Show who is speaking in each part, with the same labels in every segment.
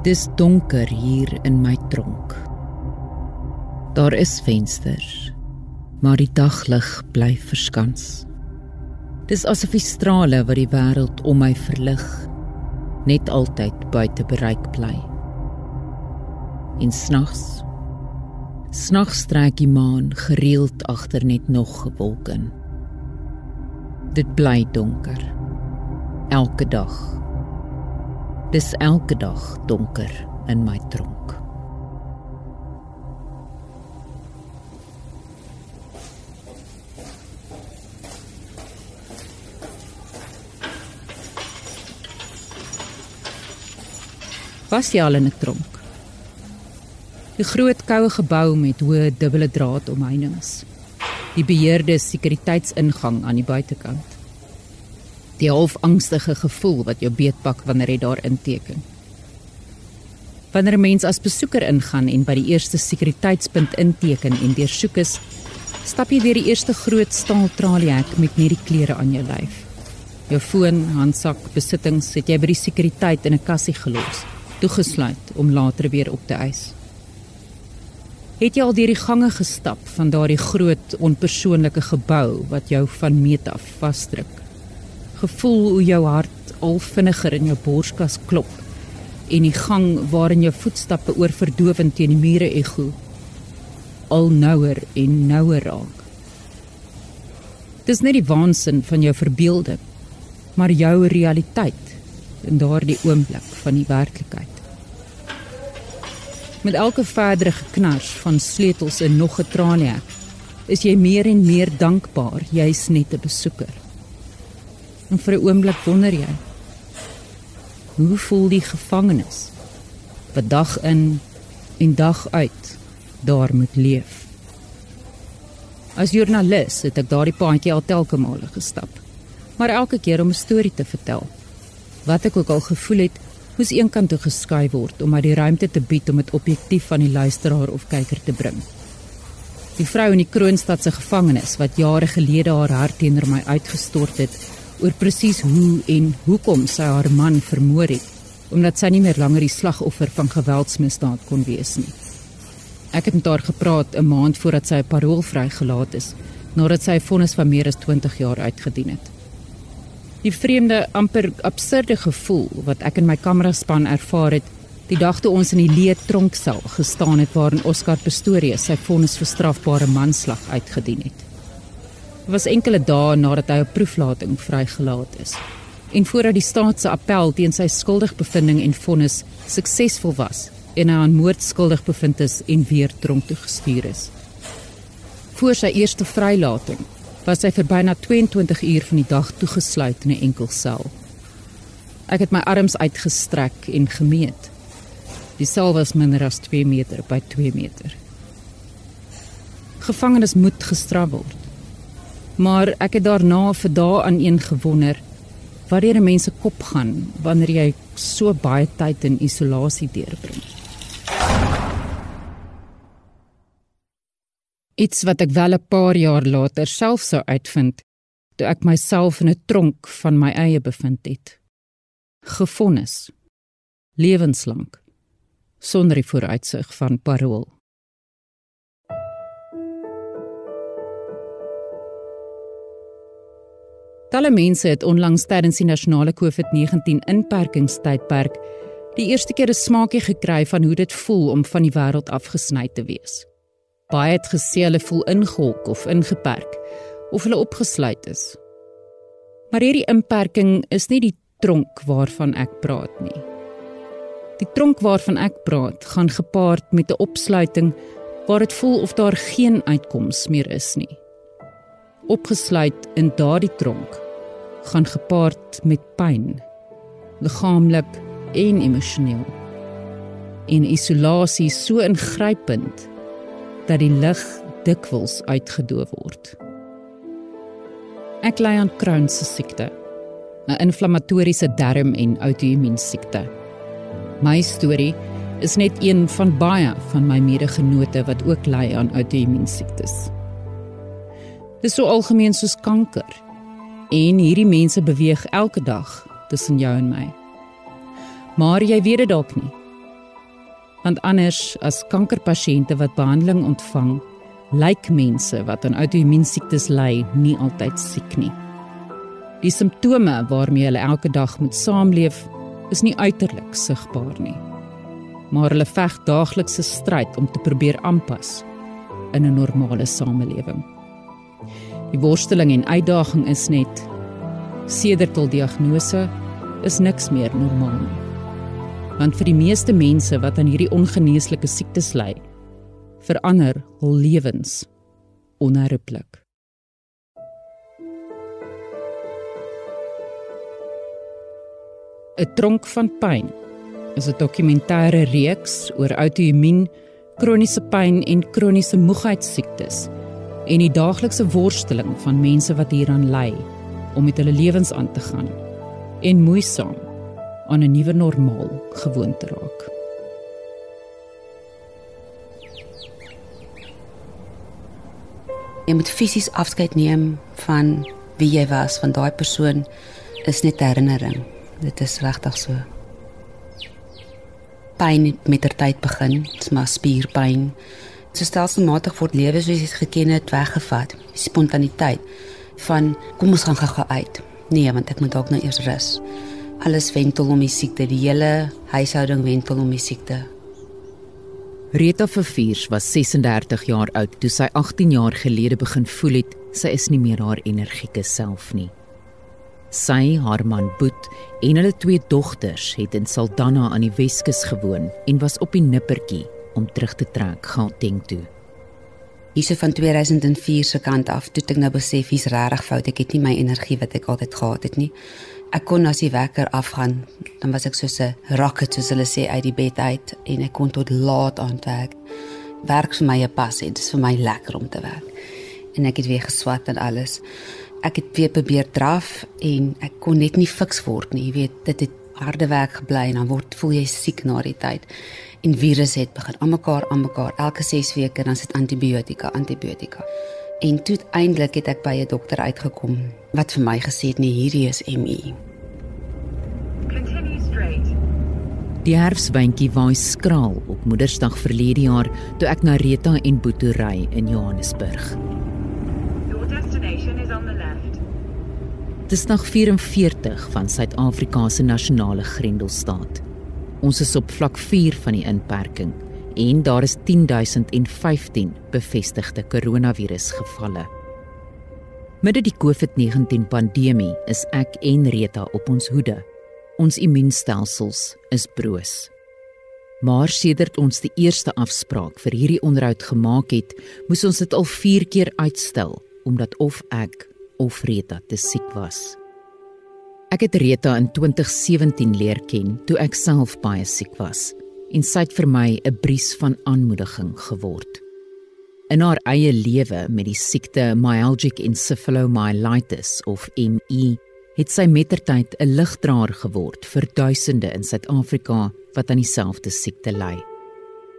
Speaker 1: Dis donker hier in my tronk. Daar is vensters, maar die daglig bly verskans. Dis asof die strale wat die wêreld om my verlig net altyd buite bereik bly. En snags snags trek die maan gereeld agter net nog wolke in. Dit bly donker elke dag. Dis elke dag donker in my tronk. Was jy al in 'n tronk? Die groot koue gebou met hoë dubbele draad omheinings. Die beheerde sekuriteitsingang aan die buitekant die half angstige gevoel wat jou beetpak wanneer jy daar inteken. Wanneer 'n mens as besoeker ingaan en by die eerste sekuriteitspunt inteken en deursoek is, stap jy deur die eerste groot staal traliehek met net die klere aan jou lyf. Jou foon, handsak, besittings het jy by die sekuriteit in 'n kassie gelos, toegesluit om later weer op te eis. Het jy al deur die gange gestap van daardie groot onpersoonlike gebou wat jou van meet af vasdruk? Gevoel hoe jou hart al vinniger in jou borskas klop en die gang waarin jou voetstappe oor verdowend teen die mure ego al nouer en nouer raak. Dis nie die waansin van jou verbeelding, maar jou realiteit in daardie oomblik van die werklikheid. Met elke verdere geknars van sleutels en nog 'n traliehek, is jy meer en meer dankbaar jy's net 'n besoeker. En vir 'n oomblik wonder jy, hoe voel die gevangenes wat dag in en dag uit daar moet leef? As joernalis het ek daardie paadjie al telke male gestap, maar elke keer om 'n storie te vertel. Wat ek ook al gevoel het, moes eenkant toe geskuif word om maar die ruimte te bied om dit objektief van die luisteraar of kyker te bring. Die vrou in die Kroonstad se gevangenis wat jare gelede haar hart teenoor my uitgestort het, oor presies hoe en hoekom sy haar man vermoor het, omdat sy nie meer langer die slagoffer van geweldsmisdaad kon wees nie. Ek het met haar gepraat 'n maand voordat sy parol vrygelaat is, nadat sy 'n vonnis van meer as 20 jaar uitgedien het. Die vreemde, amper absurde gevoel wat ek in my kameraspan ervaar het, die dag toe ons in die leë tronksel gestaan het waarin Oscar Pistorius sy vonnis vir strafbare manslag uitgedien het was enkele dae nadat hy op proeflating vrygelaat is. En voordat die staat se appel teen sy skuldigbevindings en vonnis suksesvol was en hy aan moord skuldig bevind is en weer tronk toe gestuur is. Voor sy eerste vrylating was hy vir byna 22 uur van die dag toegesluit in 'n enkel sel. Ek het my arms uitgestrek en gemeet. Die sel was minder as 2 meter by 2 meter. Gevangenes moet gestraf word maar ek het daarna vir dae aan een gewonder wat deur mense kop gaan wanneer jy so baie tyd in isolasie deurbring. Iets wat ek wel 'n paar jaar later self sou uitvind toe ek myself in 'n tronk van my eie bevind het. Gefonnis lewenslank sonder die vooruitsig van parol. Talle mense het onlangs tydens die nasionale COVID-19 inperkingstydperk die eerste keer 'n smaakie gekry van hoe dit voel om van die wêreld afgesny te wees. Baie het gesê hulle voel ingehok of ingeperk of hulle opgesluit is. Maar hierdie inperking is nie die tronk waarvan ek praat nie. Die tronk waarvan ek praat, gaan gepaard met 'n opsluiting waar dit voel of daar geen uitkoms meer is nie opgesluit in daardie tronk gaan gepaard met pyn liggaamlik en emosioneel. En isolasie so ingrypend dat die lig dikwels uitgedoof word. Ek ly aan Crohn se siekte 'n inflammatoriese darm en outoimmuun siekte my storie is net een van baie van my medegenote wat ook ly aan outoimmuun siektes Dis so algemeen soos kanker. En hierdie mense beweeg elke dag tussen jou en my. Maar jy weet dit dalk nie.
Speaker 2: Want anders as kankerpasiënte wat behandeling ontvang, lyk mense wat aan outoimmuunsiektes ly nie altyd siek nie. Die simptome waarmee hulle elke dag moet saamleef, is nie uiterlik sigbaar nie. Maar hulle veg daaglikse stryd om te probeer aanpas in 'n normale samelewing. Die worsteling en uitdaging is net sedert hul diagnose is niks meer normaal nie. Want vir die meeste mense wat aan hierdie ongeneeslike siektes ly, verander hul lewens onherroepelik. "’n Tronk van pyn" is 'n dokumentêre reeks oor outoimmuun, kroniese pyn en kroniese moegheidsiektes en die daaglikse worsteling van mense wat hieraan ly om met hulle lewens aan te gaan en moeisaam aan 'n nuwe normaal gewoon te raak.
Speaker 3: Jy moet fisies afskeid neem van wie jy was, van daai persoon is net herinnering. Dit is regtig so. Pyn met ter tyd begin, dit is maar spierpyn. So stelselmatig word lewe soos jy dit geken het weggevat. Spontaniteit van kom ons gaan gou uit. Nee, want ek moet dalk nou eers rus. Alles wentel om die siekte, die hele huishouding wentel om die siekte.
Speaker 2: Rita Verviers was 36 jaar oud toe sy 18 jaar gelede begin voel het sy is nie meer haar energieke self nie. Sy, haar man Boet en hulle twee dogters het in Saldanha aan die Weskus gewoon en was op die nippertjie om terug te trek Gauteng toe.
Speaker 3: Hierse van 2004 se kant af, toe ek nou besef hier's regtig fout. Ek het nie my energie wat ek altyd gehad het nie. Ek kon as die wekker afgaan, dan was ek soos 'n rocket soos hulle sê uit die bed uit en ek kon tot laat aan werk. Werk vir my 'n passie, dit is vir my lekker om te werk. En ek het weer geswat en alles. Ek het weer probeer draf en ek kon net nie fiks word nie. Jy weet, dit het harde werk gebly en dan word voel jy siek na die tyd en virus het begin aan mekaar aan mekaar elke 6 weke dan sit antibiotika antibiotika en toe uiteindelik het ek by 'n dokter uitgekom wat vir my gesê het nee hierdie is ME
Speaker 2: Die herfswindjie waai skraal op Moedersdag verlede jaar toe ek na Rita en Boeto ry in Johannesburg. Your destination is on the left. Dis nog 44 van Suid-Afrika se nasionale grendelstaat. Ons is op vlak 4 van die inperking en daar is 10015 bevestigde koronavirusgevalle. Midde die COVID-19 pandemie is ek en Rita op ons hoede. Ons immuunstelsels is broos. Maar sedert ons die eerste afspraak vir hierdie onderhoud gemaak het, moes ons dit al 4 keer uitstel omdat of ek of Rita te siek was. Ek het Rita in 2017 leer ken toe ek self baie siek was en sy het vir my 'n bries van aanmoediging geword. In haar eie lewe met die siekte myalgic encephalomyelitis of ME het sy mettertyd 'n ligdraer geword vir duisende in Suid-Afrika wat aan dieselfde siekte ly.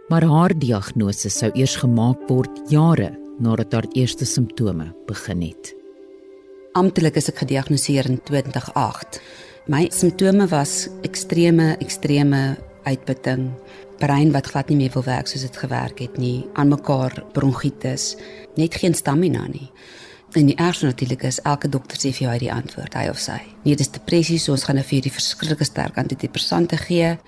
Speaker 2: Maar haar diagnose sou eers gemaak word jare nadat haar eerste simptome begin het.
Speaker 3: Amptelik is ek gediagnoseer in 2008. My simptome was ekstreme ekstreme uitputting, brein wat glad nie meer wil werk soos dit gewerk het nie, aan mekaar bronkietis, net geen stamina nie. En die ergste natuurlik is elke dokter sê vir jou uit die antwoord, hy of sy. Nee, dis depressie, so ons gaan nou vir die verskriklike sterk antidepressante gee.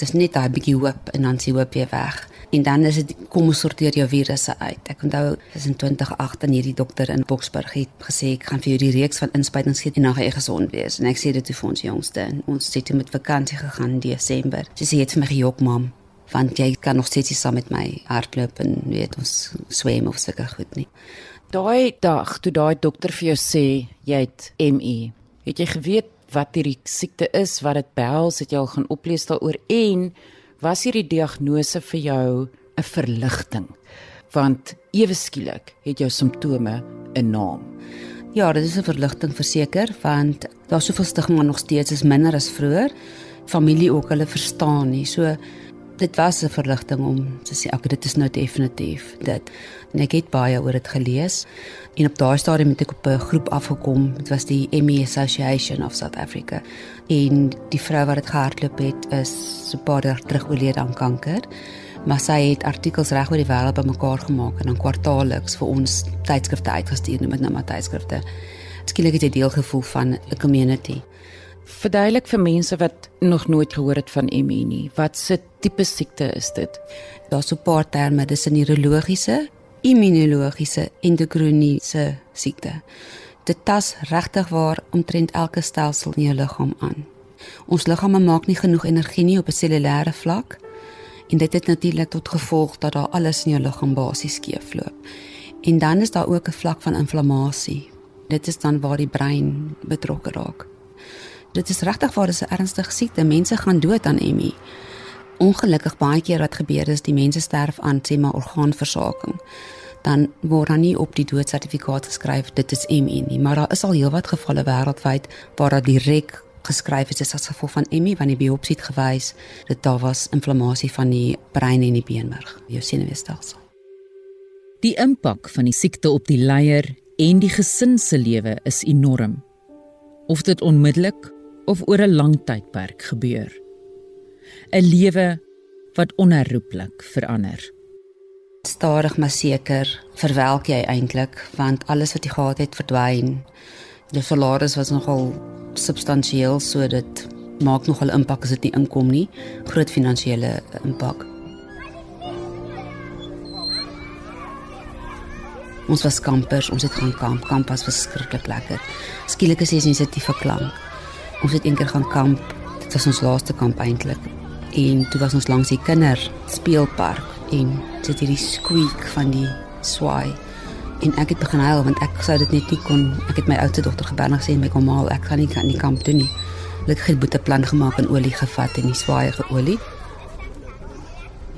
Speaker 3: Dis net daai bietjie hoop en dan s'ie hoop weer weg en dan is dit kom ons sorteer jou virusse uit. Ek onthou is in 2008 dan hierdie dokter in Boksburg het gesê ek gaan vir jou die reeks van inspuitings gee en dan gaan jy gesond wees. En ek sê dit vir ons jongste en ons het met vakansie gegaan in Desember. Sy sê het vir my gejook mam want jy kan nog steeds saam met my hardloop en weet ons swem of sulke goed nie.
Speaker 1: Daai dag toe daai dokter vir jou sê jy het ME, het jy geweet wat hierdie siekte is, wat dit behels, het jy al gaan oplees daaroor en was hierdie diagnose vir jou 'n verligting? Want ewe skielik het jou simptome 'n naam.
Speaker 3: Ja, dit is 'n verligting verseker want daar's soveel stigma nog steeds is minder as vroeër. Familie ook hulle verstaan nie. So dit was 'n verligting om te sê ek dit is nou definitief dit. En ek het baie oor dit gelees en op daai stadium het ek op 'n groep afgekom. Dit was die ME Association of South Africa. En die vrou wat dit gehardloop het is so 'n paar jaar terug oorlede aan kanker. Maar sy het artikels reg oor die wêreld bymekaar gemaak en dan kwartaalliks vir ons tydskrifte uitgestuur met nou maar tydskrifte. Skielik het jy deel gevoel van 'n community.
Speaker 1: Verduidelik vir mense wat nog nooit gehoor het van ME nie. Wat se tipe siekte is dit?
Speaker 3: Daar's so 'n paar terme, dis 'n neurologiese, immunologiese, endokriniese siekte. Dit tas regtig waar omtrent elke stelsel in jou liggaam aan. Ons liggame maak nie genoeg energie nie op 'n cellulêre vlak en dit het natuurlik tot gevolg dat daar alles in jou liggaam basies skeefloop. En dan is daar ook 'n vlak van inflammasie. Dit is dan waar die brein betrokke raak dit is regtig waar dis 'n ernstige siekte. Mense gaan dood aan ME. Ongelukkig baie keer wat gebeur is die mense sterf aan sê maar orgaanversaking. Dan word dan nie op die doodsertifikaat geskryf dit is ME nie, maar daar is al heelwat gevalle wêreldwyd waar dit direk geskryf is as gevolg van ME wanneer die biopsie het gewys dat daar was inflammasie van die brein en die beenmerg, jou senuweestelsel.
Speaker 2: Die impak van die siekte op die leier en die gesin se lewe is enorm. Of dit onmiddellik of oor 'n lang tydperk gebeur. 'n Lewe wat onherroepelik verander.
Speaker 3: Stadig maar seker verwelk jy eintlik want alles wat jy gehad het verdwyn. Die salaris was nogal substansieel so dit maak nogal impak as dit nie inkom nie. Groot finansiële impak. Ons was kampers, ons het gaan kamp. Kamp was verskriklik lekker. Skielik is jy sensitief vir klank. Ons het eendag gaan kamp. Dit was ons laaste kamp eintlik. En toe was ons langs die kinder en sit hierdie squeak van die swaai. En ek het begin huil want ek sou dit net nie kon. Ek het my oudste dogter gebel en gesê my kom maar, ek gaan nie kan die kamp doen nie. Ek het 'n boete plan gemaak en olie gevat en die swaai geolie.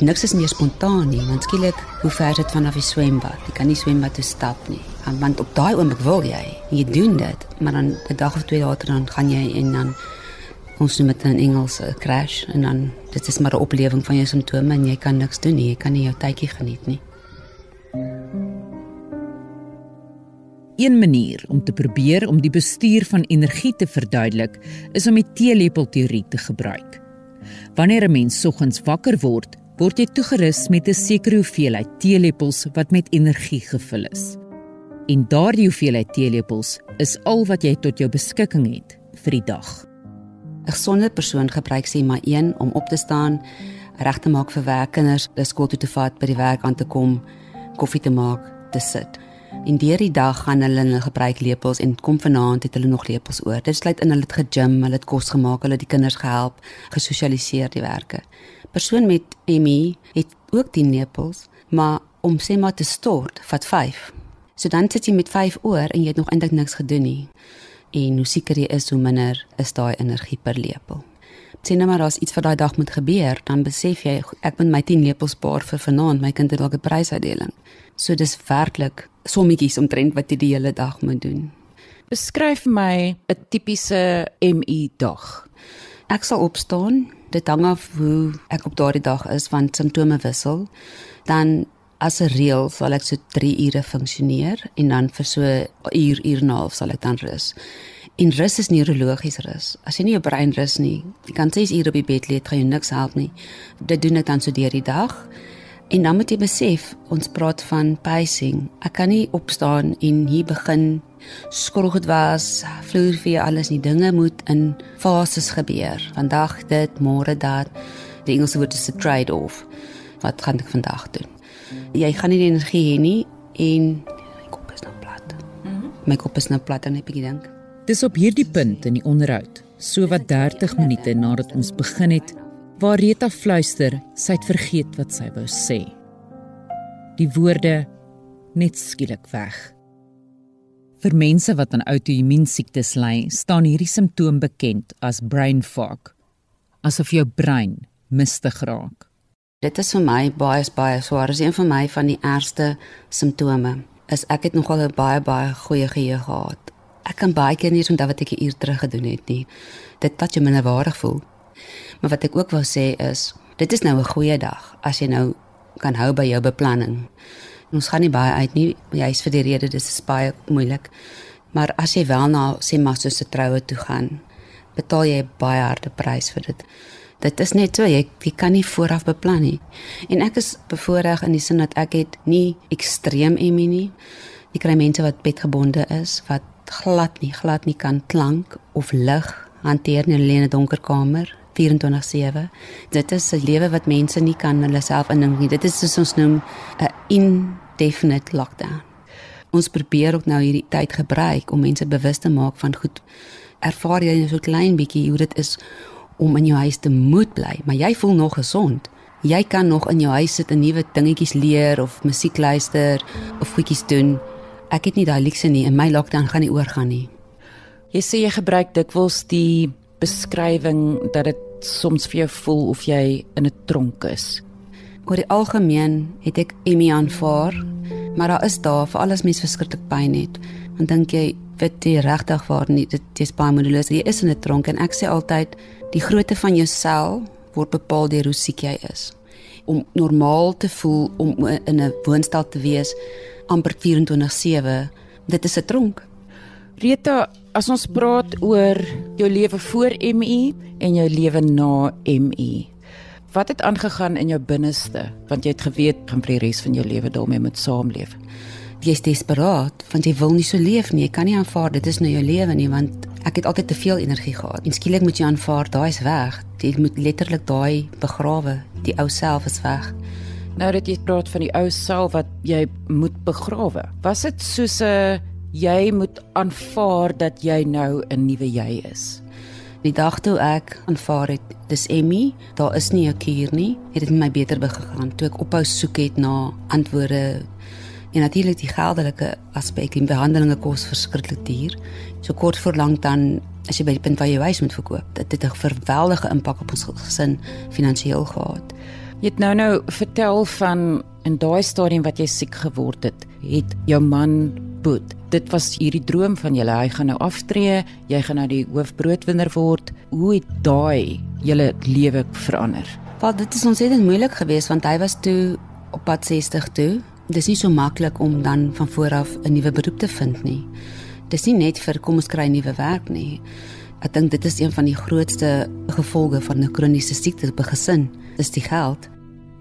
Speaker 3: Niks is meer spontaan nie, want skielik, hoe ver dit vanaf die swembad? Jy kan nie swembad toe stap nie want op daai oomblik wil jy jy doen dit maar dan 'n dag of twee later dan gaan jy en dan ons noem dit in Engels 'n crash en dan dit is maar 'n oplewing van jou simptome en jy kan niks doen nie jy kan nie jou tydjie geniet nie
Speaker 2: Een manier om te probeer om die bestuur van energie te verduidelik is om die teelepel teorie te gebruik. Wanneer 'n mens soggens wakker word, word jy toegerus met 'n sekere hoeveelheid teelepels wat met energie gevul is en daardie hoeveelheid teelepels is al wat jy tot jou beskikking het vir die dag.
Speaker 3: 'n Gesonde persoon gebruik sê maar een om op te staan, reg te maak vir werk, kinders skool toe te vat, by die werk aan te kom, koffie te maak, te sit. In hierdie dag gaan hulle hulle gebruik lepels en kom vanaand het hulle nog lepels oor. Dit sluit in hulle het gegym, hulle het kos gemaak, hulle het die kinders gehelp, gesosialiseer die werke. Persoon met ME het ook 10 lepels, maar om sê maar te stort, vat 5. So dan sit jy met 5 oor en jy het nog eintlik niks gedoen nie. En hoe seker jy is hoe minder is daai energie per lepel. Sien nou maar as iets vir daai dag moet gebeur, dan besef jy ek moet my 10 lepels spaar vir vanaand, my kind het dalk 'n prysuitdeling. So dis werklik sommetjies omtrent wat jy die hele dag moet doen.
Speaker 1: Beskryf my 'n tipiese MI dag.
Speaker 3: Ek sal opstaan. Dit hang af hoe ek op daardie dag is want simptome wissel. Dan as 'n reël sal ek so 3 ure funksioneer en dan vir so 'n uur uur en 'n half sal ek dan rus. En rus is neurologies rus. As jy nie jou brein rus nie, jy kan 6 ure op die bed lê, gaan jou niks help nie. Dit doen dit dan so deur die dag. En dan moet jy besef, ons praat van pacing. Ek kan nie opstaan en hier begin skrog dit was, vloer vir alles nie. Dinge moet in fases gebeur. Vandag dit, môre dat. Die Engelse woord is trade-off. Wat gaan ek vandag doen? Jy gaan nie die energie hê nie en my kop is nou plat. Mm -hmm. My kop is nou plat en ek dink.
Speaker 2: Dis op hierdie punt in die onderhoud, so wat 30 minute nadat ons begin het, waar Rita fluister, sy het vergeet wat sy wou sê. Die woorde net skielik weg. Vir mense wat aan outoimmuun siektes ly, staan hierdie simptoom bekend as brain fog, asof jou brein mistig raak.
Speaker 3: Dit is vir my baie baie swaar. Dit is een van my van die ergste simptome. Is ek het nogal 'n baie baie goeie geheue gehad. Ek kan baie keer nie onthou wat ek 'n uur terug gedoen het nie. Dit laat jou minderwaardig voel. Maar wat ek ook wou sê is Dit is nou 'n goeie dag as jy nou kan hou by jou beplanning. Ons gaan nie baie uit nie, juist vir die rede dis is baie moeilik. Maar as jy wel na sê maar so 'n troue toe gaan, betaal jy baie harde prys vir dit. Dit is net so jy, jy kan nie vooraf beplan nie. En ek is bevoordeel in die sin dat ek het nie ekstreem ME nie. Ek kry mense wat bedgebonde is wat glad nie glad nie kan klank of lig hanteer in 'n lene donker kamer 24/7. Dit is 'n lewe wat mense nie kan hulle self indink nie. Dit is soos ons noem 'n indefinite lockdown. Ons probeer ook nou hierdie tyd gebruik om mense bewus te maak van goed ervaar jy so klein bietjie hoe dit is om in jou huis te moet bly, maar jy voel nog gesond. Jy kan nog in jou huis sit en nuwe dingetjies leer of musiek luister of goedjies doen. Ek het nie daai luukse nie en my lockdown gaan nie oorgaan nie.
Speaker 1: Jy sê jy gebruik dikwels die beskrywing dat dit soms vir jou voel of jy in 'n tronk is.
Speaker 3: Oor die algemeen het ek Emmy aanvaar, maar daar is daar vir alles mens verskriklik pyn het. Dan dink jy, weet jy regtig waar nie dit is baie moedeloos. Jy is in 'n tronk en ek sê altyd die grootte van jou sel word bepaal deur hoe siek jy is. Om normaal te voel om in 'n woonstel te wees amper 24/7, dit is 'n tronk.
Speaker 1: Rita, as ons praat oor jou lewe voor ME en jou lewe na ME. Wat het aangegaan in jou binneste? Want jy het geweet gaan vir die res van jou lewe daarmee moet saamleef
Speaker 3: jy's desperaat want jy wil nie so leef nie. Jy kan nie aanvaar dit is nou jou lewe nie want ek het altyd te veel energie gehad. En skielik moet jy aanvaar daai is weg. Jy moet letterlik daai begrawe. Die ou self is weg.
Speaker 1: Nou dat jy praat van die ou self wat jy moet begrawe. Was dit soos 'n jy moet aanvaar dat jy nou 'n nuwe jy is?
Speaker 3: Die dag toe ek aanvaar het, dis Emmy, daar is nie 'n kuur nie, het dit my beter begin toe ek ophou soek het na antwoorde En natuurlik die geldelike aspek en behandelinge kos verskriklik duur. So kort voor lank dan as jy by die punt waar jy huis moet verkoop, dit het 'n geweldige impak op ons gesin finansiëel gehad.
Speaker 1: Jy het nou nou vertel van in daai stadium wat jy siek geword het, het jou man Boet. Dit was hierdie droom van julle, hy gaan nou aftree, jy gaan nou die hoofbroodwinner word. Hoe het daai julle lewe verander?
Speaker 3: Want dit is ontsettend moeilik geweest want hy was toe op pad 60 toe dis nie so maklik om dan van voor af 'n nuwe beroep te vind nie. Dis nie net vir kom ons kry 'n nuwe werk nie. Ek dink dit is een van die grootste gevolge van 'n kroniese siekte by gesin, is die geld.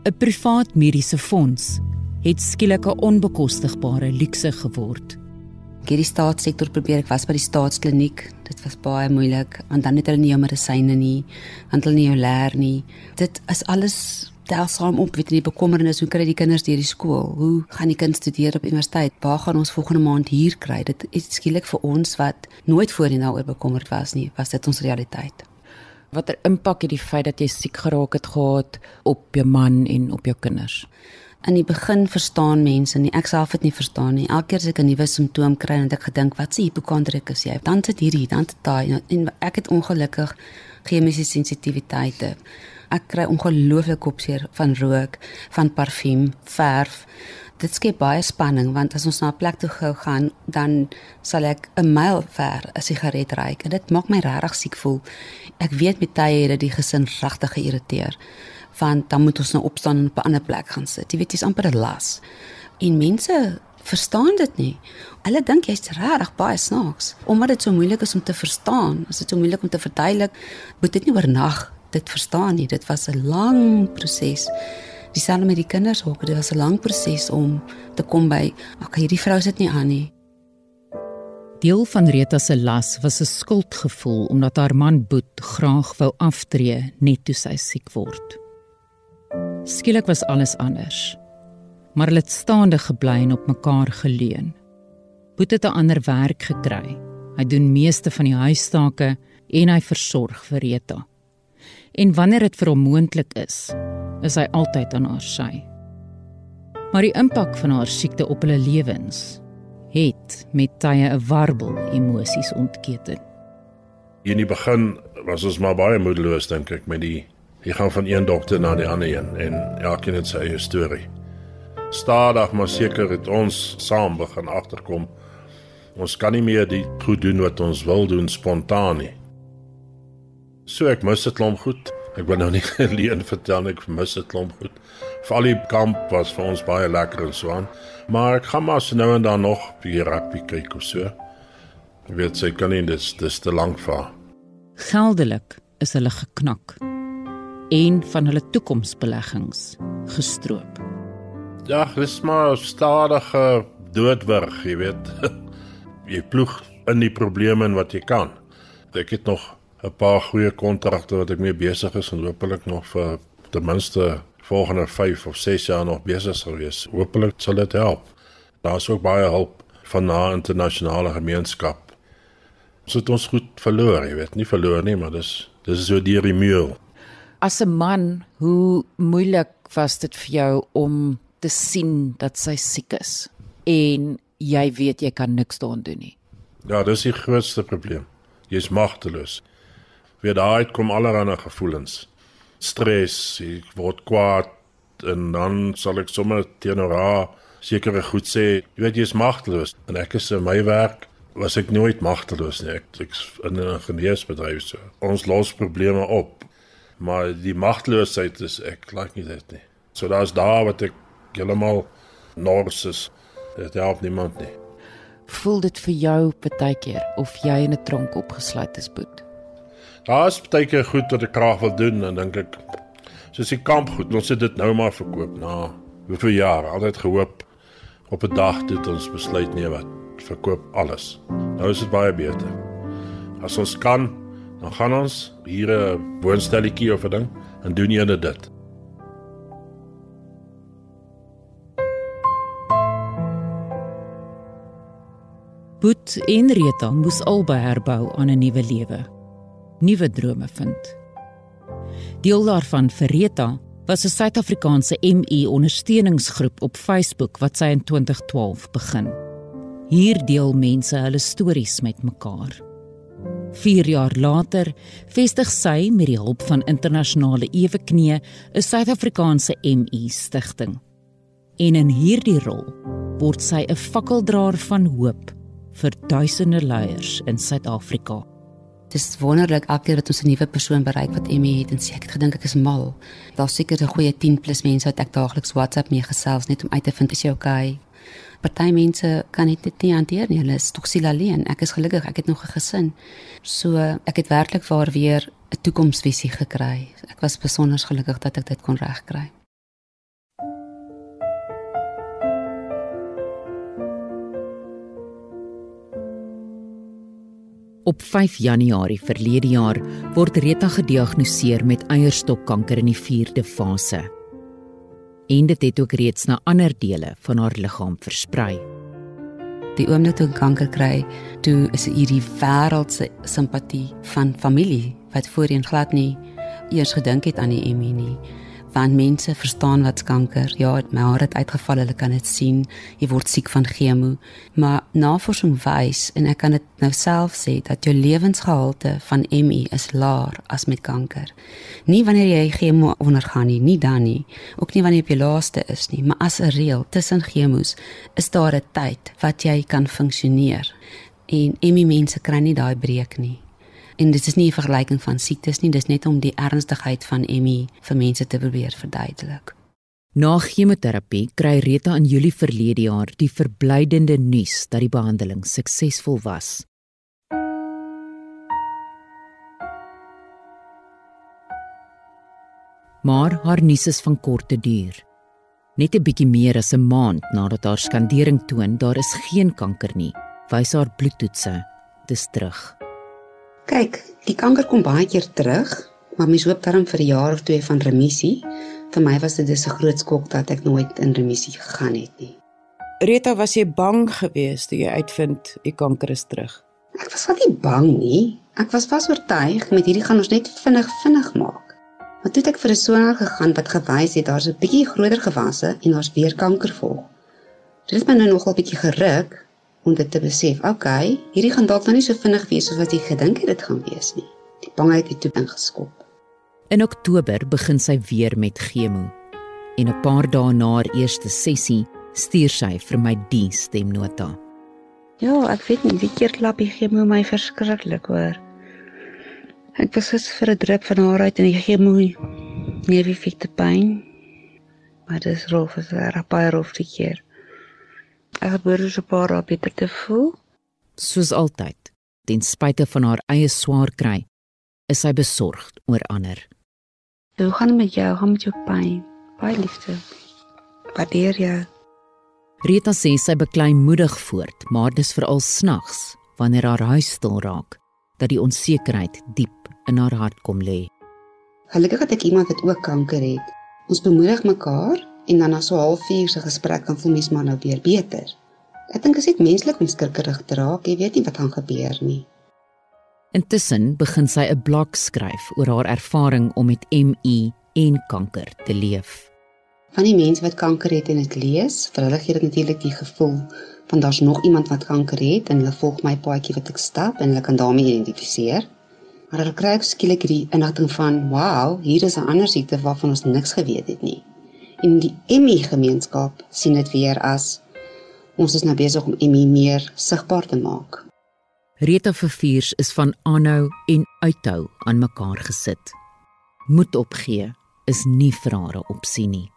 Speaker 2: 'n Privaat mediese fonds het skielik 'n onbekostigbare luukse geword.
Speaker 3: Ek het die staatssektor probeer, ek was by die staatskliniek. Dit was baie moeilik want dan het hulle nie jou medisyne nie, want hulle nie jou leer nie. Dit is alles tel saam op weet jy die bekommernis hoe kry die kinders deur die skool hoe gaan die kind studeer op universiteit waar gaan ons volgende maand hier kry dit is skielik vir ons wat nooit voorheen daaroor bekommerd was nie was dit ons realiteit
Speaker 1: watter impak het die feit dat jy siek geraak het gehad op jou man en op jou kinders
Speaker 3: In die begin verstaan mense nie. Ek self het nie verstaan nie. Elke keer as ek 'n nuwe simptoom kry, het ek gedink, "Wat se hipokondrik is jy?" Dan sit hierdie, dan dit daai en ek het ongelukkig chemiese sensitiwiteite. Ek kry ongelooflik kopseer van rook, van parfuum, verf. Dit skep baie spanning want as ons na 'n plek toe gou gaan, dan sal ek 'n myl ver 'n sigaret ruik en dit maak my regtig siek voel. Ek weet met tye het dit die gesin regtig geïrriteer. Want dan moet ons nou opstaan en op 'n ander plek gaan sit. Jy weet, dit is amper 'n las. En mense verstaan dit nie. Hulle dink jy's regtig baie snaaks. Omdat dit so moeilik is om te verstaan, is dit so moeilik om te verduidelik, moet dit nie oornag dit verstaan nie. Dit was 'n lang proses. Dieselfde met die kinders ook. Dit was 'n lang proses om te kom by, ag hierdie vrou sit nie aan nie.
Speaker 2: Deel van Rita se las was 'n skuldgevoel omdat haar man Boet graag wou aftree net toe sy siek word. Skielik was alles anders. Maar hulle het staande gebly en op mekaar geleun. Boet het 'n ander werk gekry. Hy doen meeste van die huistake en hy versorg vir Rita en wanneer dit vir hom moontlik is, is hy altyd aan haar sy. Maar die impak van haar siekte op hulle lewens het met tye 'n warbel emosies ontketen.
Speaker 4: In die begin was ons maar baie moedeloos dink ek met die jy gaan van een dokter na die ander een en elkeen het sy eie storie. Stadig maar seker het ons saam begin agterkom. Ons kan nie meer die goed doen wat ons wil doen spontaan nie. So ek mis dit klomp goed. Ek wil nou nie leen vertel ek vermis dit klomp goed. Veral die kamp was vir ons baie lekker en so aan. Maar ek gaan maar so nou en dan nog weer rugby kyk of so. Ek weet sy kan nie dis dis te lank vaar.
Speaker 2: Geldelik is hulle geknak. Een van hulle toekomsbeleggings gestroop.
Speaker 4: Ja, dis maar stadige doodwurg, jy weet. jy ploeg in die probleme en wat jy kan. Ek het nog 'n paar goeie kontrakte wat ek mee besig is en hopelik nog vir ten minste volgende 5 of 6 jaar nog besig sal wees. Hopelik sal dit help. Daar's ook baie hulp van na internasionale gemeenskap. Ons het ons goed verloor, jy weet, nie verloor nie, maar dis dis so deur die muur.
Speaker 1: As 'n man, hoe moeilik was dit vir jou om te sien dat sy siek is en jy weet jy kan niks daaraan doen nie.
Speaker 4: Ja, dis die grootste probleem. Jy's magteloos. Weer daai kom allerlei gevoelens. Stres, ek word kwaad en dan sal ek sommer teenoor haar sekere goed sê. Jy weet jy's magteloos en ek is in my werk was ek nooit magteloos nie. Ek ek's in 'n geneesbedryf so. Ons los probleme op. Maar die magteloosheid is ek like nie dit nie. So daar's daar wat ek heeltemal nors is. Dit help niemand nie.
Speaker 1: Voel dit vir jou partykeer of jy in 'n tronk opgesluit is, Boet?
Speaker 4: Daar's partykeer goed wat ek graag wil doen en dink ek soos die kamp goed, ons het dit nou maar verkoop na hoeveel jaar, altyd gehoop op 'n dag dit ons besluit nee wat verkoop alles. Nou is dit baie beter. As ons kan, dan gaan ons hier 'n woonstelletjie of 'n ding en doen ene dit.
Speaker 2: Boet en Rita moes albei herbou aan 'n nuwe lewe. Nuwe drome vind. Deel daarvan vir Rita was 'n Suid-Afrikaanse ME ondersteuningsgroep op Facebook wat sy in 2012 begin. Hier deel mense hulle stories met mekaar. 4 jaar later vestig sy met die hulp van internasionale eweknie 'n Suid-Afrikaanse ME stigting. En in hierdie rol word sy 'n fakkeldraer van hoop vir duisende leiers in Suid-Afrika.
Speaker 3: Dit is wonderlik elke keer dat ons 'n nuwe persoon bereik wat ME het en sê ek het gedink ek is mal. Daar's seker 'n goeie 10 plus mense wat ek daagliks WhatsApp mee gesels net om uit te vind is jy okay. Party mense kan dit net nie hanteer nie. Hulle is tog siel alleen. Ek is gelukkig, ek het nog 'n gesin. So ek het werklik waar weer 'n toekomsvisie gekry. Ek was besonder gelukkig dat ek dit kon regkry.
Speaker 2: Op 5 Januarie verlede jaar word Rita gediagnoseer met eierstokkanker in die 4de fase. En dit het ook reeds na ander dele van haar liggaam versprei.
Speaker 3: Die oomblik toe ek kanker kry, toe is hierdie wêreldse simpatie van familie wat voorheen glad nie eers gedink het aan die ME nie want mense verstaan wat kanker. Ja, my haar het uitgeval, hulle kan dit sien. Jy word siek van chemo, maar navorsing wys en ek kan dit nou self sê dat jou lewensgehalte van ME is laer as met kanker. Nie wanneer jy chemo ondergaan nie, nie dan nie. Ook nie wanneer jy op jou laaste is nie, maar as 'n reël tussen chemos is daar 'n tyd wat jy kan funksioneer. En ME mense kry nie daai breek nie. En dit is nie 'n vergelyking van siektes nie, dis net om die ernstigheid van ME vir mense te probeer verduidelik.
Speaker 2: Na chemoterapie kry Rita in Julie verlede jaar die verblydende nuus dat die behandeling suksesvol was. Maar haar nuus is van korte duur. Net 'n bietjie meer as 'n maand nadat haar skandering toon daar is geen kanker nie, wys haar bloedtoetse dis terug.
Speaker 3: Kyk, die kanker kom baie keer terug, maar mens hoop darm vir 'n jaar of twee van remissie. Vir my was dit dus 'n groot skok dat ek nooit in remissie gegaan het nie.
Speaker 1: Rita, was jy bang geweest toe jy uitvind die kanker is terug?
Speaker 3: Ek was nie bang nie. Ek was vas oortuig met hierdie gaan ons net vinnig vinnig maak. Maar toe het ek vir 'n sonar gegaan wat gewys het daar's 'n bietjie groter gewasse en daar's weer kanker volg. Dit het my nou nogal bietjie geruk om dit te besef. Okay, hierdie gaan dalk nou nie so vinnig wees soos wat jy gedink het dit gaan wees nie. Die bangheid het toe ingeskop.
Speaker 2: In Oktober begin sy weer met chemo. En 'n paar dae na haar eerste sessie stuur sy vir my die stemnota.
Speaker 3: Ja, ek weet nie, die keer klap die chemo my verskriklik hoor. Ek was gister vir 'n drip van haar uit en ek gee mooi neefie pyn. Maar dis rof, is reg baie rof die keer. Ek behoort so 'n paar dae beter te voel.
Speaker 2: Soos altyd, ten spyte van haar eie swaar kry, is sy besorgd oor ander.
Speaker 3: Hoe gaan dit met jou? Hoe gaan met jou pyn? Baie liefde. Waardeer jou.
Speaker 2: Rita sê sy beklei moedig voort, maar dis veral snags wanneer haar huis stil raak dat die onsekerheid diep in haar hart kom lê.
Speaker 3: Gelukkig het ek iemand wat ook kanker het. Ons bemoedig mekaar en dan na so 'n halfuur se gesprek kan voel mens maar nou weer beter. Ek dink dit is net menslik om skrikkerig te raak, jy weet nie wat gaan gebeur nie.
Speaker 2: Intussen begin sy 'n blog skryf oor haar ervaring om met ME en kanker te leef.
Speaker 3: Van die mense wat kanker het en dit lees, vir hulle gee dit natuurlik die gevoel van daar's nog iemand wat kanker het en hulle volg my paadjie wat ek stap en hulle kan daarmee identifiseer. Maar hulle kry skielik die inligting van, "Wow, hier is 'n ander siekte waarvan ons niks geweet het nie." En die ME gemeenskap sien dit weer as ons is nou besig om ME meer sigbaar te maak.
Speaker 2: Rita Verviers is van aanhou en uithou aan mekaar gesit. Moed opgee is nie vir haar 'n opsie nie.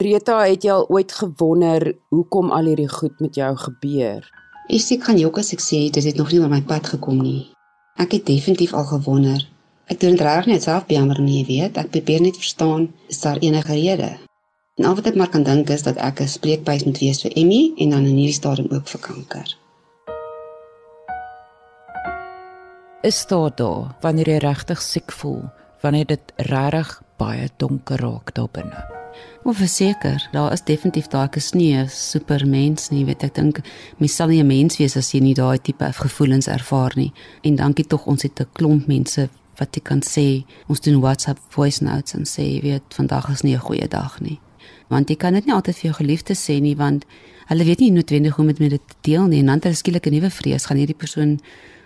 Speaker 1: Rita, het jy al ooit gewonder hoekom al hierdie goed met jou gebeur?
Speaker 3: Ek sê kan jy ook as ek sê dit het nog nie oor my pad gekom nie. Ek het definitief al gewonder. Ek doen dit reg net self beammer nie, jy weet. Ek probeer net verstaan is daar enige rede. En al wat ek maar kan dink is dat ek 'n spreekbuis moet wees vir Emmy en dan in hierdie stadium ook vir kanker.
Speaker 1: Is daar daar wanneer jy regtig siek voel, wanneer dit regtig baie donker raak daar binne?
Speaker 3: Of verseker, daar is definitief daai gesnee supermens nie, weet ek dink mens sal nie 'n mens wees as jy nie daai tipe gevoelens ervaar nie. En dankie tog ons het 'n klomp mense wat jy kan sê, ons doen WhatsApp voice notes en sê, weet vandag is nie 'n goeie dag nie. Want jy kan dit nie altyd vir jou geliefdes sê nie want hulle weet nie noodwendig hoe om dit met dit te deel nie en dan hulle skielik 'n nuwe vrees gaan hierdie persoon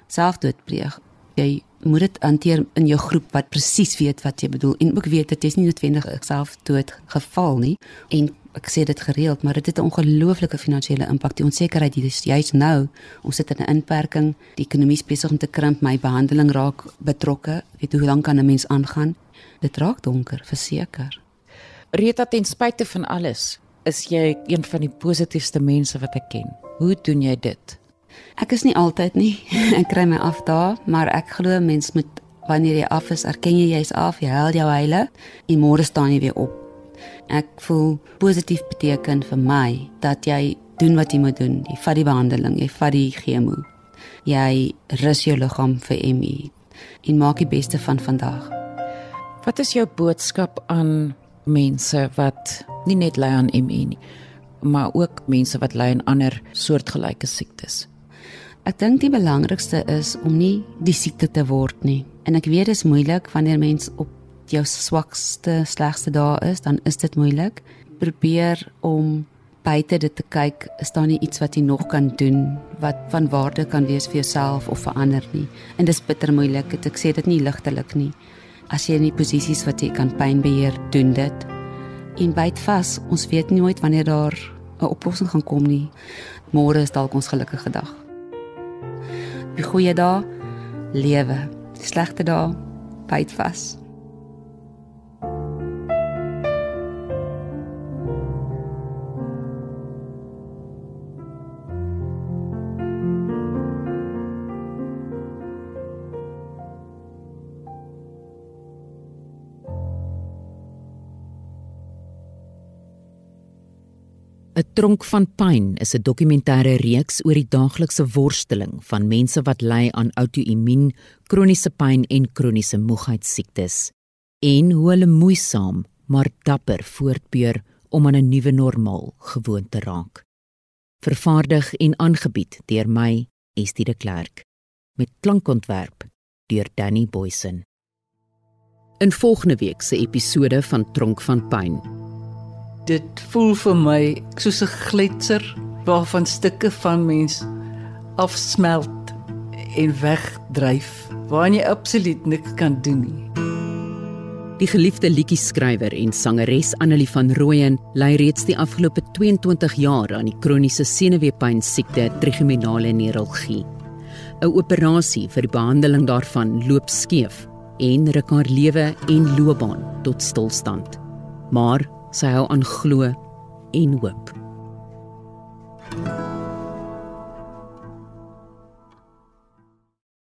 Speaker 3: selfdood pleeg. Jy moet dit hanteer in jou groep wat presies weet wat jy bedoel en ook weet dit is nie noodwendig self dood geval nie en ek sê dit gereeld maar dit het 'n ongelooflike finansiële impak. Die onsekerheid hier is juist nou ons sit in 'n inperking die ekonomie besig om te krimp my behandeling raak betrokke. Weet hoe lank kan 'n mens aangaan? Dit raak donker verseker.
Speaker 1: Rita ten spyte van alles is jy een van die positiefste mense wat ek ken. Hoe doen jy dit?
Speaker 3: Ek is nie altyd nie. Ek kry my af daar, maar ek glo mens moet wanneer jy af is, erken jy jy's af, jy hel jou heile en môre staan jy weer op. Ek voel positief beteken vir my dat jy doen wat jy moet doen. Jy vat die behandeling, jy vat die chemo. Jy rus jou liggaam vir ME en maak die beste van vandag.
Speaker 1: Wat is jou boodskap aan mense wat nie net ly aan ME nie, maar ook mense wat ly aan ander soortgelyke siektes?
Speaker 3: Ek dink die belangrikste is om nie die siekte te word nie. En ek weet dit is moeilik wanneer mens op jou swakste, slegste dae is, dan is dit moeilik. Probeer om buite dit te kyk, is daar nie iets wat jy nog kan doen wat van waarde kan wees vir jouself of vir ander nie. En dis bitter moeilik. Ek sê dit nie ligtelik nie. As jy in die posisies wat jy kan pyn beheer, doen dit. En byt vas. Ons weet nooit wanneer daar 'n oplossing gaan kom nie. Môre is dalk ons gelukkige dag. Die goeie dae lewe, slegte dae byt vas.
Speaker 2: Tronk van pyn is 'n dokumentêre reeks oor die daaglikse worsteling van mense wat ly aan outoimmuun, kroniese pyn en kroniese moegheidsiektes en hoe hulle moeisaam maar dapper voortbeur om aan 'n nuwe normaal gewoon te raak. Vervaardig en aangebied deur my, Estie de Klerk, met klankontwerp deur Danny Boysen. In volgende week se episode van Tronk van Pyn
Speaker 5: dit voel vir my soos 'n gletser waarvan stukke van mens afsmelt en wegdryf waar jy absoluut niks kan doen nie.
Speaker 2: Die geliefde liedjie-skrywer en sangeres Annelie van Rooyen ly reeds die afgelope 22 jaar aan die kroniese senuweepyn siekte trigeminale neuralgie. 'n operasie vir die behandeling daarvan loop skeef en ruk haar lewe en loopbaan tot stilstand. Maar Sy hou aan glo en hoop. thank you